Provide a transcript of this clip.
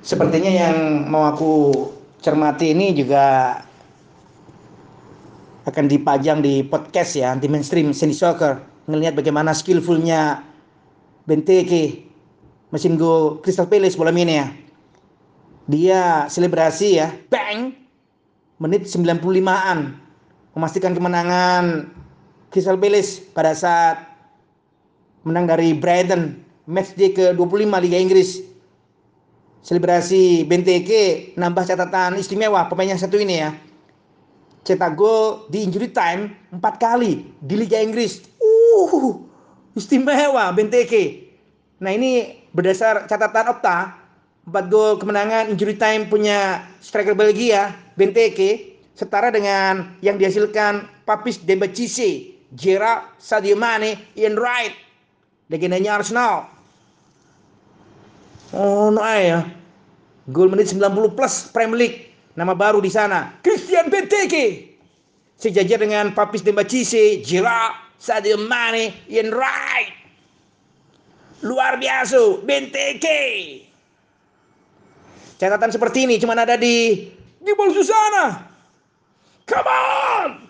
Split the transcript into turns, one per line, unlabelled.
sepertinya yang mau aku cermati ini juga akan dipajang di podcast ya anti mainstream Sandy Soccer. Ngelihat bagaimana skillfulnya Benteke mesin gol Crystal Palace bola ini ya. Dia selebrasi ya bang! Menit 95-an memastikan kemenangan Crystal Palace pada saat menang dari Brighton match day ke-25 Liga Inggris selebrasi Benteke nambah catatan istimewa pemain yang satu ini ya cetak gol di injury time empat kali di Liga Inggris. Uh, istimewa Benteke. Nah ini berdasar catatan Opta, empat gol kemenangan injury time punya striker Belgia Benteke setara dengan yang dihasilkan Papis Demba Cisse, Gerrard, Sadio Mane, Ian Wright, legendanya Arsenal. Oh no ya. Gol menit 90 plus Premier League Nama baru di sana, Christian Benteke. Sejajar dengan Papis Demba Cisse, Gerrard, Sadio Mane, Ian Wright. Luar biasa, Benteke. Catatan seperti ini cuma ada di di Susana. Come on!